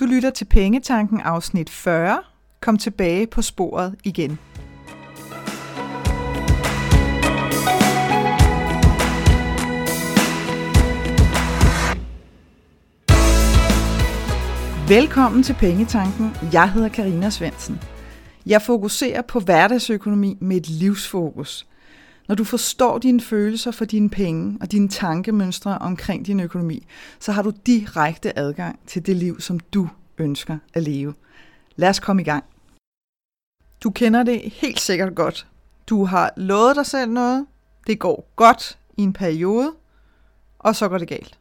Du lytter til Pengetanken afsnit 40. Kom tilbage på sporet igen. Velkommen til Pengetanken. Jeg hedder Karina Svensen. Jeg fokuserer på hverdagsøkonomi med et livsfokus. Når du forstår dine følelser for dine penge og dine tankemønstre omkring din økonomi, så har du direkte adgang til det liv, som du ønsker at leve. Lad os komme i gang. Du kender det helt sikkert godt. Du har lovet dig selv noget, det går godt i en periode, og så går det galt.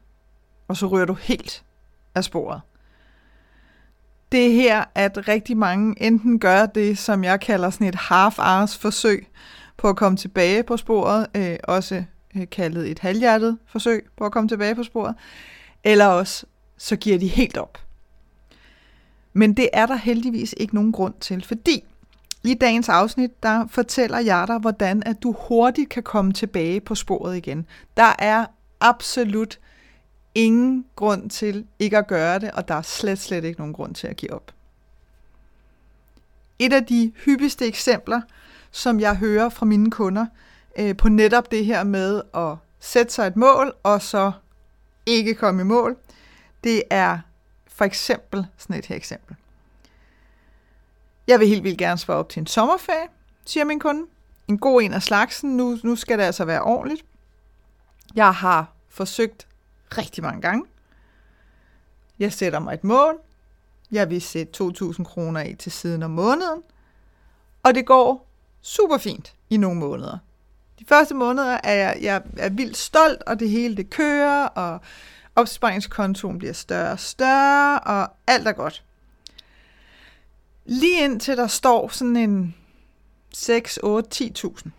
Og så ryger du helt af sporet. Det er her, at rigtig mange enten gør det, som jeg kalder sådan et half-hours forsøg på at komme tilbage på sporet, øh, også øh, kaldet et halvhjertet forsøg på at komme tilbage på sporet, eller også så giver de helt op. Men det er der heldigvis ikke nogen grund til, fordi i dagens afsnit, der fortæller jeg dig, hvordan at du hurtigt kan komme tilbage på sporet igen. Der er absolut ingen grund til ikke at gøre det, og der er slet, slet ikke nogen grund til at give op. Et af de hyppigste eksempler, som jeg hører fra mine kunder, øh, på netop det her med at sætte sig et mål, og så ikke komme i mål, det er for eksempel sådan et her eksempel. Jeg vil helt vildt gerne spare op til en sommerferie, siger min kunde. En god en af slagsen. Nu, nu skal det altså være ordentligt. Jeg har forsøgt rigtig mange gange. Jeg sætter mig et mål. Jeg vil sætte 2.000 kroner af til siden om måneden. Og det går super fint i nogle måneder. De første måneder er jeg, jeg er vildt stolt, og det hele det kører, og opsparingskontoen bliver større og større, og alt er godt. Lige indtil der står sådan en 6, 8, 10.000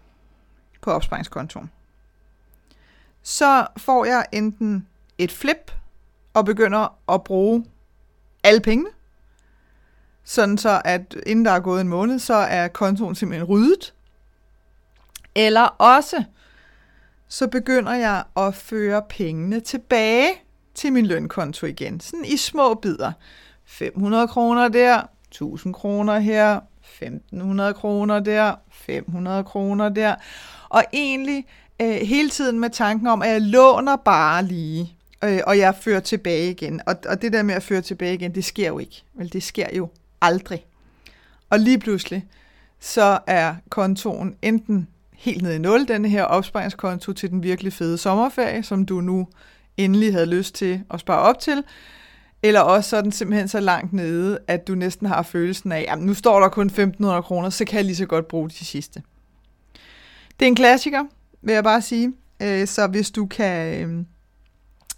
på opsparingskontoen, så får jeg enten et flip og begynder at bruge alle pengene, sådan så at inden der er gået en måned, så er kontoen simpelthen ryddet. Eller også, så begynder jeg at føre pengene tilbage til min lønkonto igen, sådan i små bidder. 500 kroner der, 1000 kroner her, 1500 kroner der, 500 kroner der. Og egentlig øh, hele tiden med tanken om, at jeg låner bare lige, øh, og jeg fører tilbage igen. Og, og det der med at føre tilbage igen, det sker jo ikke. Vel, det sker jo aldrig. Og lige pludselig, så er kontoen enten helt nede i nul, den her opsparingskonto til den virkelig fede sommerferie, som du nu endelig havde lyst til at spare op til, eller også så er den simpelthen så langt nede, at du næsten har følelsen af, at nu står der kun 1.500 kroner, så kan jeg lige så godt bruge de sidste. Det er en klassiker, vil jeg bare sige. Øh, så hvis du kan, øh,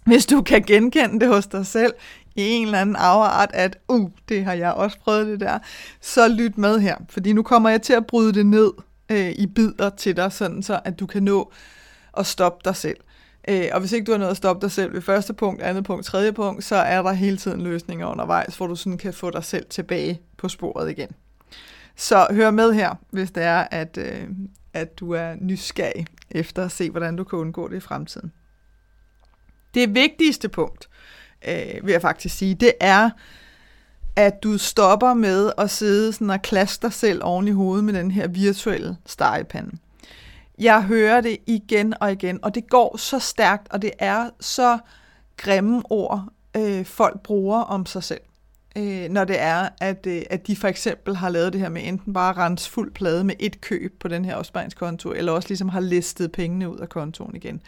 hvis du kan genkende det hos dig selv i en eller anden afart, at uh, det har jeg også prøvet det der, så lyt med her, fordi nu kommer jeg til at bryde det ned øh, i bidder til dig, sådan så at du kan nå at stoppe dig selv. Øh, og hvis ikke du har nået at stoppe dig selv ved første punkt, andet punkt, tredje punkt, så er der hele tiden løsninger undervejs, hvor du sådan kan få dig selv tilbage på sporet igen. Så hør med her, hvis det er, at, øh, at du er nysgerrig efter at se, hvordan du kan undgå det i fremtiden. Det vigtigste punkt, øh, vil jeg faktisk sige, det er, at du stopper med at sidde sådan og klaske dig selv oven i hovedet med den her virtuelle stegepande. Jeg hører det igen og igen, og det går så stærkt, og det er så grimme ord, øh, folk bruger om sig selv. Øh, når det er, at, øh, at de for eksempel har lavet det her med enten bare rense fuld plade med et køb på den her opsparingskonto, eller også ligesom har listet pengene ud af kontoen igen.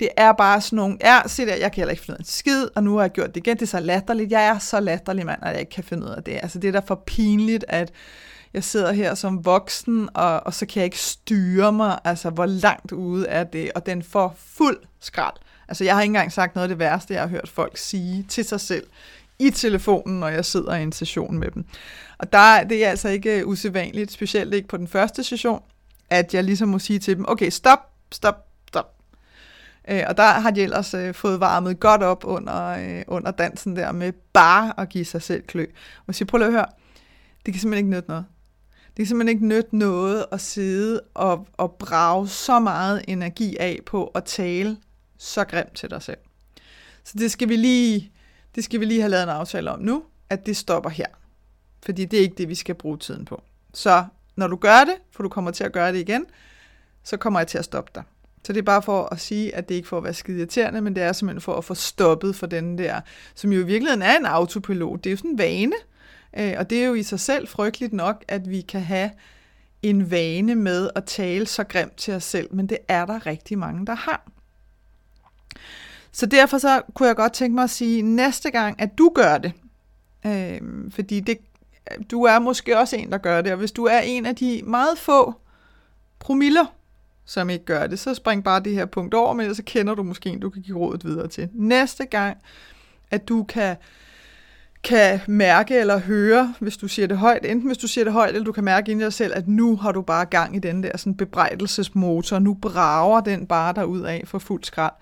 Det er bare sådan nogle, ja, se der, jeg kan heller ikke finde ud af en skid, og nu har jeg gjort det igen, det er så latterligt. Jeg er så latterlig mand, at jeg ikke kan finde ud af det. Altså det er da for pinligt, at jeg sidder her som voksen, og, og så kan jeg ikke styre mig, altså hvor langt ude er det, og den får fuld skrald. Altså jeg har ikke engang sagt noget af det værste, jeg har hørt folk sige til sig selv i telefonen, når jeg sidder i en session med dem. Og der, det er altså ikke øh, usædvanligt, specielt ikke på den første session, at jeg ligesom må sige til dem, okay, stop, stop. Øh, og der har de ellers øh, fået varmet godt op under, øh, under dansen der med bare at give sig selv klø. Og sige, prøv at høre, det kan simpelthen ikke nytte noget. Det kan simpelthen ikke nytte noget at sidde og, og brage så meget energi af på at tale så grimt til dig selv. Så det skal vi lige, det skal vi lige have lavet en aftale om nu. at det stopper her. Fordi det er ikke det, vi skal bruge tiden på. Så når du gør det, for du kommer til at gøre det igen, så kommer jeg til at stoppe dig. Så det er bare for at sige, at det ikke for at være skide irriterende, men det er simpelthen for at få stoppet for den der, som jo i virkeligheden er en autopilot. Det er jo sådan en vane, øh, og det er jo i sig selv frygteligt nok, at vi kan have en vane med at tale så grimt til os selv, men det er der rigtig mange, der har. Så derfor så kunne jeg godt tænke mig at sige, næste gang, at du gør det, øh, fordi det, du er måske også en, der gør det, og hvis du er en af de meget få promiller, som ikke gør det, så spring bare det her punkt over, men så kender du måske en, du kan give rådet videre til. Næste gang, at du kan, kan mærke eller høre, hvis du siger det højt, enten hvis du siger det højt, eller du kan mærke ind i dig selv, at nu har du bare gang i den der sådan bebrejdelsesmotor, nu brager den bare der ud af for fuld skrald.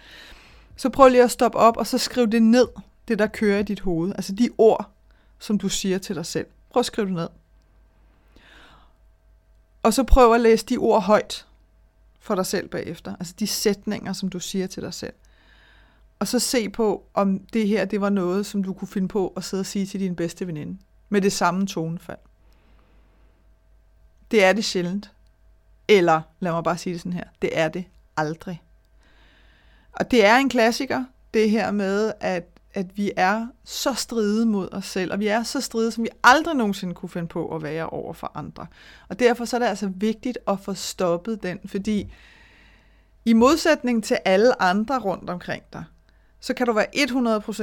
Så prøv lige at stoppe op, og så skriv det ned, det der kører i dit hoved. Altså de ord, som du siger til dig selv. Prøv at skrive det ned. Og så prøv at læse de ord højt for dig selv bagefter. Altså de sætninger, som du siger til dig selv. Og så se på, om det her det var noget, som du kunne finde på at sidde og sige til din bedste veninde. Med det samme tonefald. Det er det sjældent. Eller, lad mig bare sige det sådan her, det er det aldrig. Og det er en klassiker, det her med, at at vi er så stride mod os selv, og vi er så stride, som vi aldrig nogensinde kunne finde på at være over for andre. Og derfor så er det altså vigtigt at få stoppet den, fordi i modsætning til alle andre rundt omkring dig, så kan du være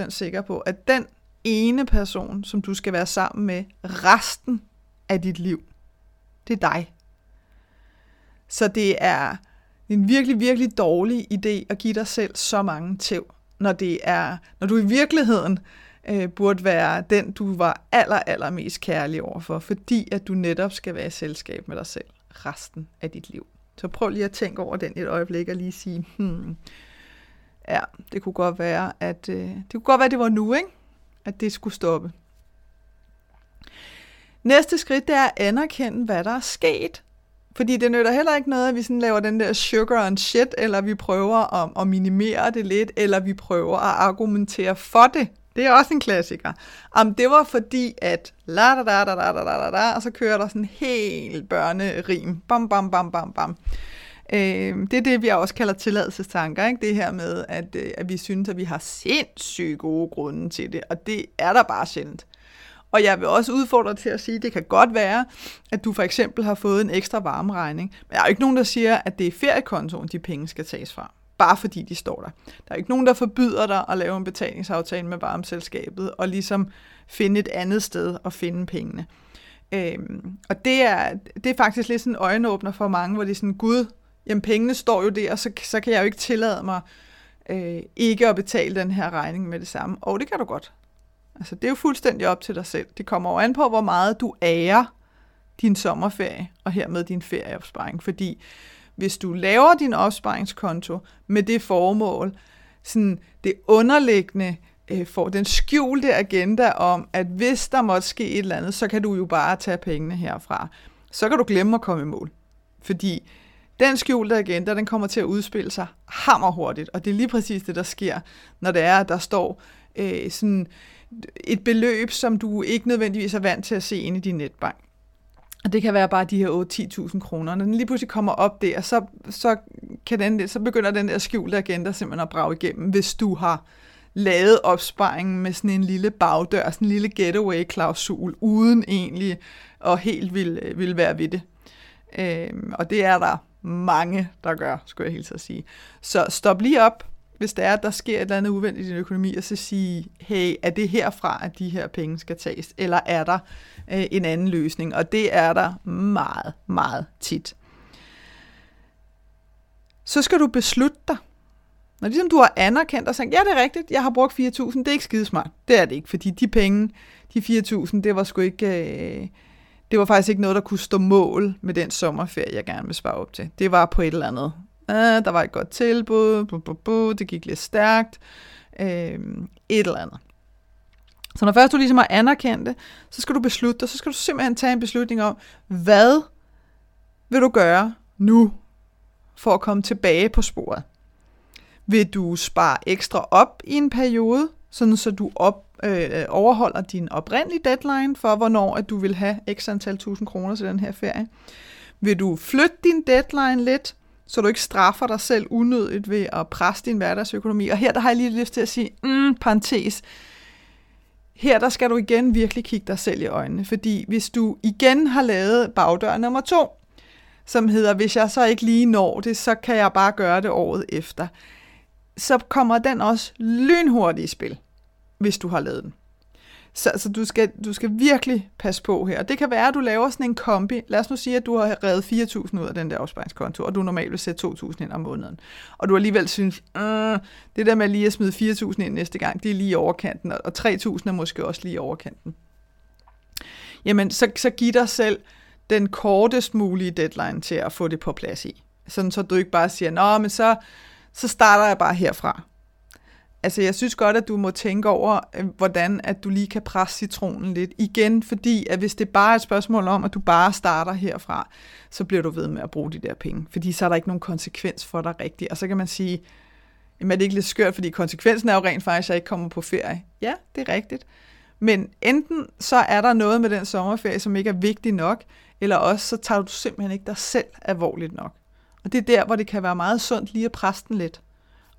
100% sikker på, at den ene person, som du skal være sammen med resten af dit liv, det er dig. Så det er en virkelig, virkelig dårlig idé at give dig selv så mange tæv når det er, når du i virkeligheden øh, burde være den, du var aller, aller mest kærlig overfor, fordi at du netop skal være i selskab med dig selv resten af dit liv. Så prøv lige at tænke over den et øjeblik og lige sige, hmm, ja, det kunne godt være, at øh, det kunne godt være, at det var nu, ikke? At det skulle stoppe. Næste skridt, det er at anerkende, hvad der er sket. Fordi det nytter heller ikke noget, at vi sådan laver den der sugar and shit, eller vi prøver at, at minimere det lidt, eller vi prøver at argumentere for det. Det er også en klassiker. Om det var fordi, at la da da da da da da da, og så kører der sådan en helt børnerim. Bam, bam, bam, bam, bam. Øh, det er det, vi også kalder tilladelsestanker. Ikke? Det her med, at, øh, at vi synes, at vi har sindssygt gode grunde til det, og det er der bare sjældent. Og jeg vil også udfordre til at sige, at det kan godt være, at du for eksempel har fået en ekstra varmeregning. Men der er jo ikke nogen, der siger, at det er feriekontoen, de penge skal tages fra. Bare fordi de står der. Der er ikke nogen, der forbyder dig at lave en betalingsaftale med varmeselskabet, og ligesom finde et andet sted at finde pengene. Øhm, og det er, det er faktisk lidt sådan en øjenåbner for mange, hvor det er sådan, gud, jamen pengene står jo der, og så, så kan jeg jo ikke tillade mig øh, ikke at betale den her regning med det samme. Og det kan du godt. Altså, det er jo fuldstændig op til dig selv. Det kommer jo an på, hvor meget du ærer din sommerferie, og hermed din ferieopsparing. Fordi hvis du laver din opsparingskonto med det formål, sådan det underliggende, øh, får den skjulte agenda om, at hvis der måtte ske et eller andet, så kan du jo bare tage pengene herfra. Så kan du glemme at komme i mål. Fordi den skjulte agenda, den kommer til at udspille sig hammerhurtigt, og det er lige præcis det, der sker, når det er, at der står øh, sådan et beløb, som du ikke nødvendigvis er vant til at se ind i din netbank. Og det kan være bare de her 8-10.000 kroner. Når den lige pludselig kommer op der, så, så, kan den, så begynder den der skjulte agenda simpelthen at brage igennem, hvis du har lavet opsparingen med sådan en lille bagdør, sådan en lille getaway-klausul, uden egentlig at helt vil, vil være ved det. Øhm, og det er der mange, der gør, skulle jeg helt så sige. Så stop lige op, hvis det er, at der sker et eller andet uvendigt i din økonomi, og så sige, hey, er det herfra, at de her penge skal tages, eller er der øh, en anden løsning? Og det er der meget, meget tit. Så skal du beslutte dig. Når ligesom du har anerkendt og sagt, ja, det er rigtigt, jeg har brugt 4.000, det er ikke skidesmart. Det er det ikke, fordi de penge, de 4.000, det var sgu ikke... Øh, det var faktisk ikke noget, der kunne stå mål med den sommerferie, jeg gerne vil spare op til. Det var på et eller andet øh, der var et godt tilbud, bu, bu, bu, det gik lidt stærkt, øh, et eller andet. Så når først du ligesom har anerkendt det, så skal du beslutte dig, så skal du simpelthen tage en beslutning om, hvad vil du gøre nu for at komme tilbage på sporet? Vil du spare ekstra op i en periode, sådan så du op, øh, overholder din oprindelige deadline for, hvornår at du vil have x antal tusind kroner til den her ferie. Vil du flytte din deadline lidt, så du ikke straffer dig selv unødigt ved at presse din hverdagsøkonomi. Og her der har jeg lige lyst til at sige, mm, parentes, her der skal du igen virkelig kigge dig selv i øjnene, fordi hvis du igen har lavet bagdør nummer to, som hedder, hvis jeg så ikke lige når det, så kan jeg bare gøre det året efter, så kommer den også lynhurtigt i spil, hvis du har lavet den. Så altså, du, skal, du skal virkelig passe på her. Det kan være, at du laver sådan en kombi. Lad os nu sige, at du har revet 4.000 ud af den der opsparingskonto, og du normalt vil sætte 2.000 ind om måneden. Og du alligevel synes, øh, det der med lige at smide 4.000 ind næste gang, det er lige overkanten, og 3.000 er måske også lige overkanten. Jamen, så, så giv dig selv den kortest mulige deadline til at få det på plads i. Sådan så du ikke bare siger, nå, men så, så starter jeg bare herfra. Altså, jeg synes godt, at du må tænke over, øh, hvordan at du lige kan presse citronen lidt. Igen, fordi at hvis det bare er et spørgsmål om, at du bare starter herfra, så bliver du ved med at bruge de der penge. Fordi så er der ikke nogen konsekvens for dig rigtigt. Og så kan man sige, jamen er det ikke lidt skørt, fordi konsekvensen er jo rent faktisk, at jeg ikke kommer på ferie. Ja, det er rigtigt. Men enten så er der noget med den sommerferie, som ikke er vigtig nok, eller også så tager du simpelthen ikke dig selv alvorligt nok. Og det er der, hvor det kan være meget sundt lige at presse den lidt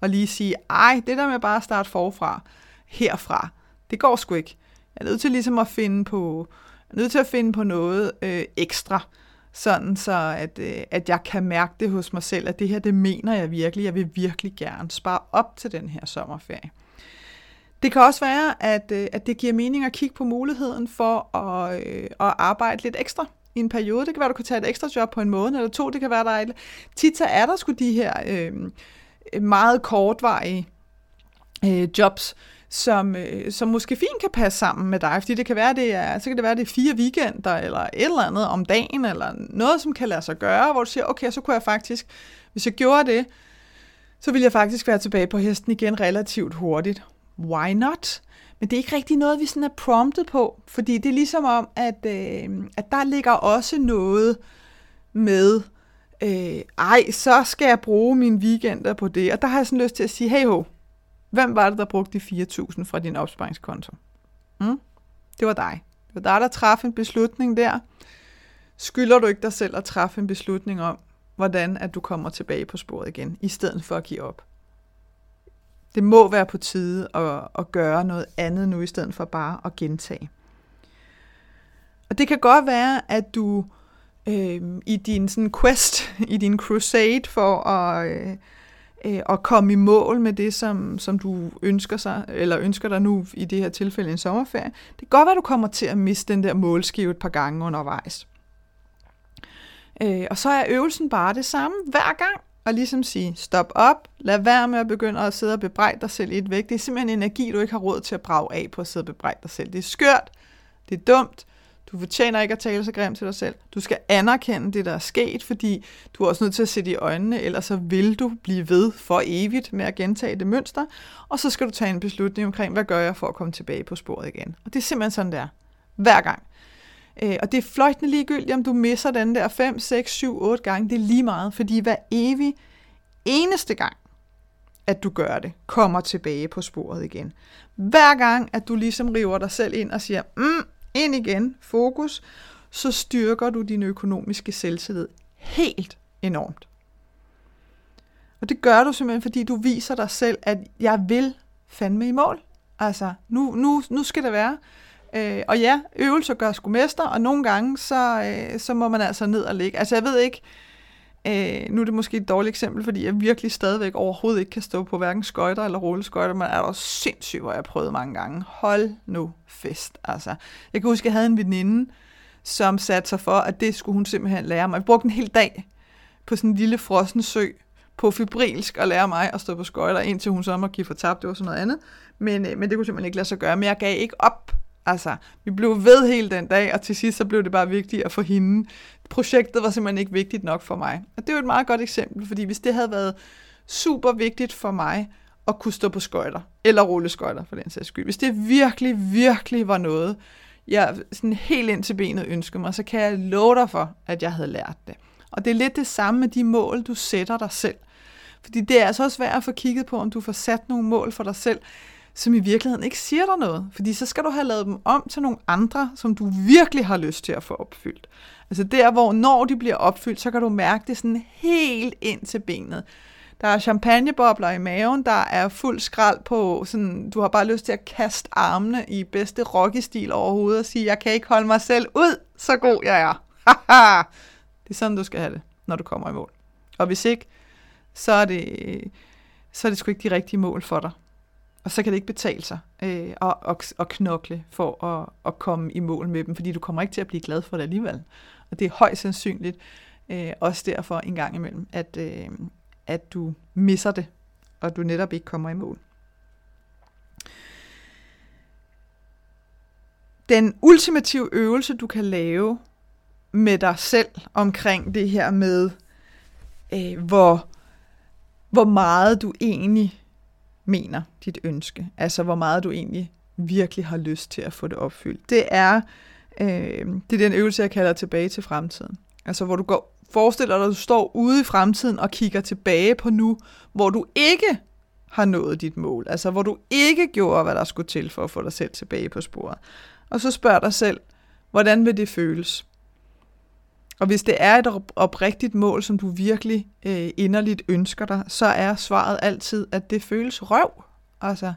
og lige sige, ej, det der med bare at starte forfra, herfra, det går sgu ikke. Jeg er nødt til ligesom at finde på, jeg er nødt til at finde på noget øh, ekstra, sådan så at, øh, at jeg kan mærke det hos mig selv, at det her, det mener jeg virkelig. Jeg vil virkelig gerne spare op til den her sommerferie. Det kan også være, at, øh, at det giver mening at kigge på muligheden for at, øh, at arbejde lidt ekstra i en periode. Det kan være, at du kan tage et ekstra job på en måned eller to. Det kan være, der er tit så er der sgu de her øh, Øh, meget kortvarige øh, jobs, som, øh, som måske fint kan passe sammen med dig, fordi det kan være, det er, så kan det være, det er fire weekender, eller et eller andet om dagen, eller noget, som kan lade sig gøre, hvor du siger, okay, så kunne jeg faktisk, hvis jeg gjorde det, så ville jeg faktisk være tilbage på hesten igen relativt hurtigt. Why not? Men det er ikke rigtig noget, vi sådan er promptet på, fordi det er ligesom om, at, øh, at der ligger også noget med, øh, ej, så skal jeg bruge mine weekender på det. Og der har jeg sådan lyst til at sige, hey ho, hvem var det, der brugte de 4.000 fra din opsparingskonto? Mm? Det var dig. Det var dig, der træffede en beslutning der. Skylder du ikke dig selv at træffe en beslutning om, hvordan at du kommer tilbage på sporet igen, i stedet for at give op? Det må være på tide at, at gøre noget andet nu, i stedet for bare at gentage. Og det kan godt være, at du øh, i din sådan quest, i din crusade for at, øh, øh, at komme i mål med det, som, som du ønsker sig, eller ønsker dig nu i det her tilfælde en sommerferie. Det kan godt være, at du kommer til at miste den der målskive et par gange undervejs. Øh, og så er øvelsen bare det samme hver gang. Og ligesom sige, stop op, lad være med at begynde at sidde og bebrejde dig selv i et væk. Det er simpelthen energi, du ikke har råd til at brage af på at sidde og bebrejde dig selv. Det er skørt, det er dumt, du fortjener ikke at tale så grimt til dig selv. Du skal anerkende det, der er sket, fordi du er også nødt til at sætte i øjnene, ellers så vil du blive ved for evigt med at gentage det mønster, og så skal du tage en beslutning omkring, hvad gør jeg for at komme tilbage på sporet igen. Og det er simpelthen sådan, der. Hver gang. Øh, og det er fløjtende ligegyldigt, om du misser den der 5, 6, 7, 8 gange. Det er lige meget, fordi hver evig eneste gang, at du gør det, kommer tilbage på sporet igen. Hver gang, at du ligesom river dig selv ind og siger, mm, ind igen, fokus, så styrker du din økonomiske selvtillid helt enormt. Og det gør du simpelthen, fordi du viser dig selv, at jeg vil fandme i mål. Altså, nu, nu, nu skal det være. Øh, og ja, øvelser gør sgu mester, og nogle gange, så, øh, så må man altså ned og ligge. Altså, jeg ved ikke, Øh, Øh, nu er det måske et dårligt eksempel, fordi jeg virkelig stadigvæk overhovedet ikke kan stå på hverken skøjter eller rulleskøjter, men er der sindssygt, hvor jeg har prøvet mange gange. Hold nu fest, altså. Jeg kan huske, at jeg havde en veninde, som satte sig for, at det skulle hun simpelthen lære mig. Vi brugte en hel dag på sådan en lille frossen sø på fibrilsk og lære mig at stå på skøjter, indtil hun så må give for tabt, det var sådan noget andet. Men, øh, men det kunne simpelthen ikke lade sig gøre, men jeg gav ikke op. Altså, vi blev ved hele den dag, og til sidst så blev det bare vigtigt at få hende. Projektet var simpelthen ikke vigtigt nok for mig. Og det er jo et meget godt eksempel, fordi hvis det havde været super vigtigt for mig at kunne stå på skøjter, eller rulleskøjter for den sags skyld, hvis det virkelig, virkelig var noget, jeg sådan helt ind til benet ønskede mig, så kan jeg love dig for, at jeg havde lært det. Og det er lidt det samme med de mål, du sætter dig selv. Fordi det er altså også værd at få kigget på, om du får sat nogle mål for dig selv, som i virkeligheden ikke siger dig noget. Fordi så skal du have lavet dem om til nogle andre, som du virkelig har lyst til at få opfyldt. Altså der, hvor når de bliver opfyldt, så kan du mærke det sådan helt ind til benet. Der er champagnebobler i maven, der er fuld skrald på, sådan, du har bare lyst til at kaste armene i bedste rockestil overhovedet og sige, jeg kan ikke holde mig selv ud, så god jeg er. det er sådan, du skal have det, når du kommer i mål. Og hvis ikke, så er det, så er det sgu ikke de rigtige mål for dig. Og så kan det ikke betale sig øh, at, at, at knokle for at, at komme i mål med dem, fordi du kommer ikke til at blive glad for det alligevel. Og det er højst sandsynligt øh, også derfor en gang imellem, at, øh, at du misser det, og du netop ikke kommer i mål. Den ultimative øvelse, du kan lave med dig selv omkring det her med, øh, hvor, hvor meget du egentlig mener dit ønske. Altså hvor meget du egentlig virkelig har lyst til at få det opfyldt. Det er, øh, det er den øvelse, jeg kalder tilbage til fremtiden. Altså hvor du går, forestiller dig, at du står ude i fremtiden og kigger tilbage på nu, hvor du ikke har nået dit mål. Altså hvor du ikke gjorde, hvad der skulle til for at få dig selv tilbage på sporet. Og så spørg dig selv, hvordan vil det føles? Og hvis det er et oprigtigt mål, som du virkelig øh, inderligt ønsker dig, så er svaret altid, at det føles røv. Altså,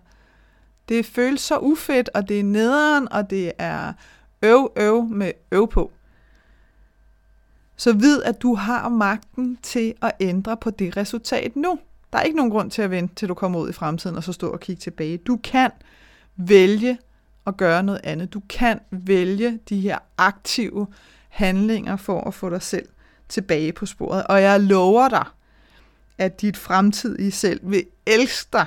det føles så ufedt, og det er nederen, og det er øv, øv med øv på. Så vid, at du har magten til at ændre på det resultat nu. Der er ikke nogen grund til at vente, til du kommer ud i fremtiden, og så stå og kigge tilbage. Du kan vælge at gøre noget andet. Du kan vælge de her aktive handlinger for at få dig selv tilbage på sporet. Og jeg lover dig, at dit fremtidige selv vil elske dig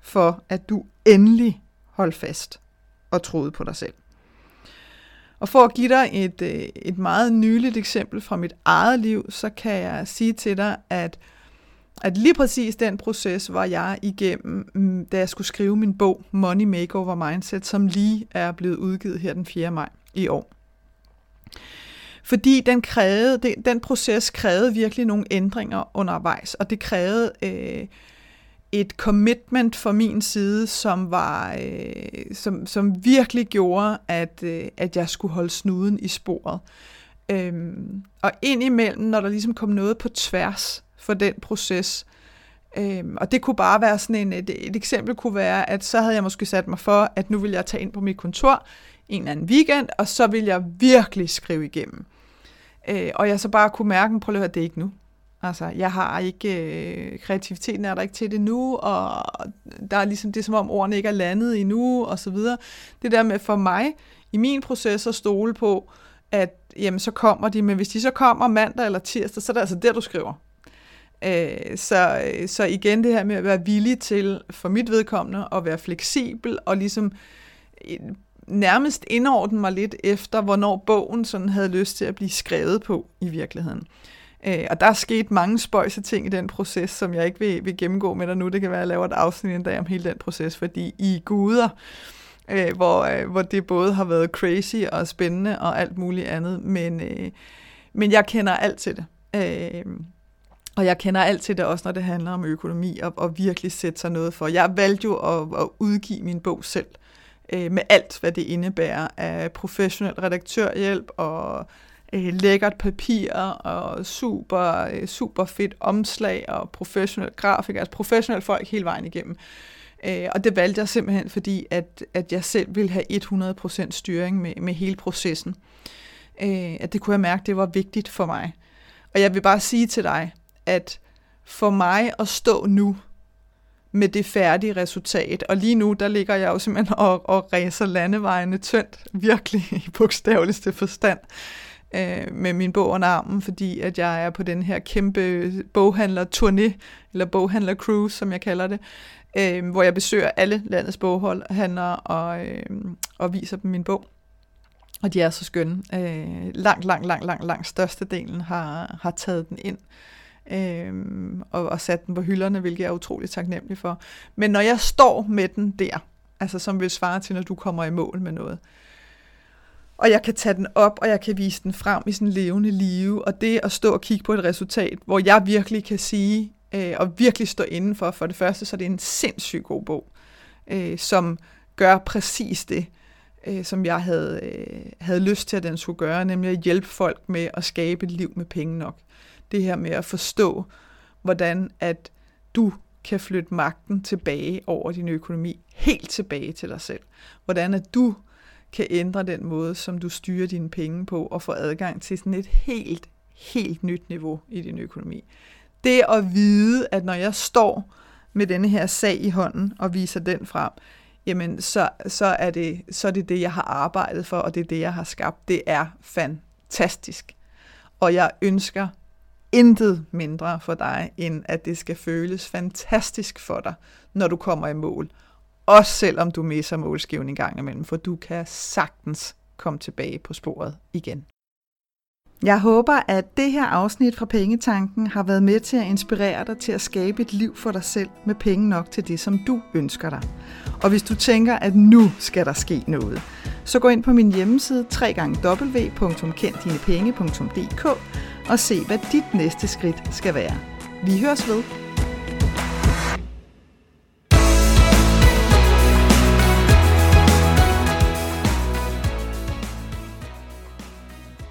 for, at du endelig holdt fast og troede på dig selv. Og for at give dig et, øh, et meget nyligt eksempel fra mit eget liv, så kan jeg sige til dig, at, at lige præcis den proces var jeg igennem, mm, da jeg skulle skrive min bog Money Makeover Mindset, som lige er blevet udgivet her den 4. maj i år. Fordi den, krævede, det, den proces krævede virkelig nogle ændringer undervejs, og det krævede øh, et commitment fra min side, som var øh, som, som virkelig gjorde, at, øh, at jeg skulle holde snuden i sporet. Øhm, og indimellem, når der ligesom kom noget på tværs for den proces, øhm, og det kunne bare være sådan en, et, et eksempel kunne være, at så havde jeg måske sat mig for, at nu vil jeg tage ind på mit kontor en eller anden weekend, og så vil jeg virkelig skrive igennem. Øh, og jeg så bare kunne mærke, prøv at høre, det er ikke nu. Altså, jeg har ikke, øh, kreativiteten er der ikke til det nu, og der er ligesom det, som om ordene ikke er landet endnu, og så videre. Det der med for mig, i min proces at stole på, at jamen, så kommer de, men hvis de så kommer mandag eller tirsdag, så er det altså der, du skriver. Øh, så, så igen det her med at være villig til, for mit vedkommende, at være fleksibel og ligesom nærmest indordne mig lidt efter, hvornår bogen sådan havde lyst til at blive skrevet på i virkeligheden. Øh, og der er sket mange spøjse ting i den proces, som jeg ikke vil, vil gennemgå med dig nu. Det kan være, at jeg laver et afsnit en dag om hele den proces, fordi I guder, øh, hvor, øh, hvor det både har været crazy og spændende og alt muligt andet, men, øh, men jeg kender alt til det. Øh, og jeg kender alt til det også, når det handler om økonomi, og, og virkelig sætte sig noget for. Jeg valgte jo at, at udgive min bog selv øh, med alt, hvad det indebærer af professionel redaktørhjælp og øh, lækkert papir og super, øh, super fedt omslag og professionel grafik, altså professionelle folk hele vejen igennem. Øh, og det valgte jeg simpelthen, fordi at, at jeg selv ville have 100% styring med, med hele processen. Øh, at det kunne jeg mærke, det var vigtigt for mig. Og jeg vil bare sige til dig, at for mig at stå nu med det færdige resultat. Og lige nu, der ligger jeg jo simpelthen og, og ræser landevejene tyndt, virkelig i bogstaveligste forstand, øh, med min bog under armen, fordi at jeg er på den her kæmpe boghandler-turné, eller boghandler-cruise, som jeg kalder det, øh, hvor jeg besøger alle landets boghandlere og, øh, og viser dem min bog. Og de er så skønne. Øh, langt, langt, langt, langt, langt størstedelen har, har taget den ind øh, øh, og, og sat den på hylderne, hvilket jeg er utrolig taknemmelig for. Men når jeg står med den der, altså som vil svare til, når du kommer i mål med noget, og jeg kan tage den op, og jeg kan vise den frem i sådan levende live, og det at stå og kigge på et resultat, hvor jeg virkelig kan sige, øh, og virkelig stå indenfor, for det første, så er det en sindssygt god bog. øh, som gør præcis det, øh, som jeg havde, øh, havde lyst til, at den skulle gøre, nemlig at hjælpe folk med at skabe et liv med penge nok. Det her med at forstå, hvordan at du kan flytte magten tilbage over din økonomi, helt tilbage til dig selv. Hvordan at du kan ændre den måde, som du styrer dine penge på, og få adgang til sådan et helt, helt nyt niveau i din økonomi. Det at vide, at når jeg står med denne her sag i hånden og viser den frem, jamen så, så, er det, så er det det, jeg har arbejdet for, og det er det, jeg har skabt. Det er fantastisk. Og jeg ønsker intet mindre for dig, end at det skal føles fantastisk for dig, når du kommer i mål. Også selvom du misser målskiven en gang imellem, for du kan sagtens komme tilbage på sporet igen. Jeg håber, at det her afsnit fra Pengetanken har været med til at inspirere dig til at skabe et liv for dig selv med penge nok til det, som du ønsker dig. Og hvis du tænker, at nu skal der ske noget, så gå ind på min hjemmeside www.kenddinepenge.dk og se, hvad dit næste skridt skal være. Vi høres ved.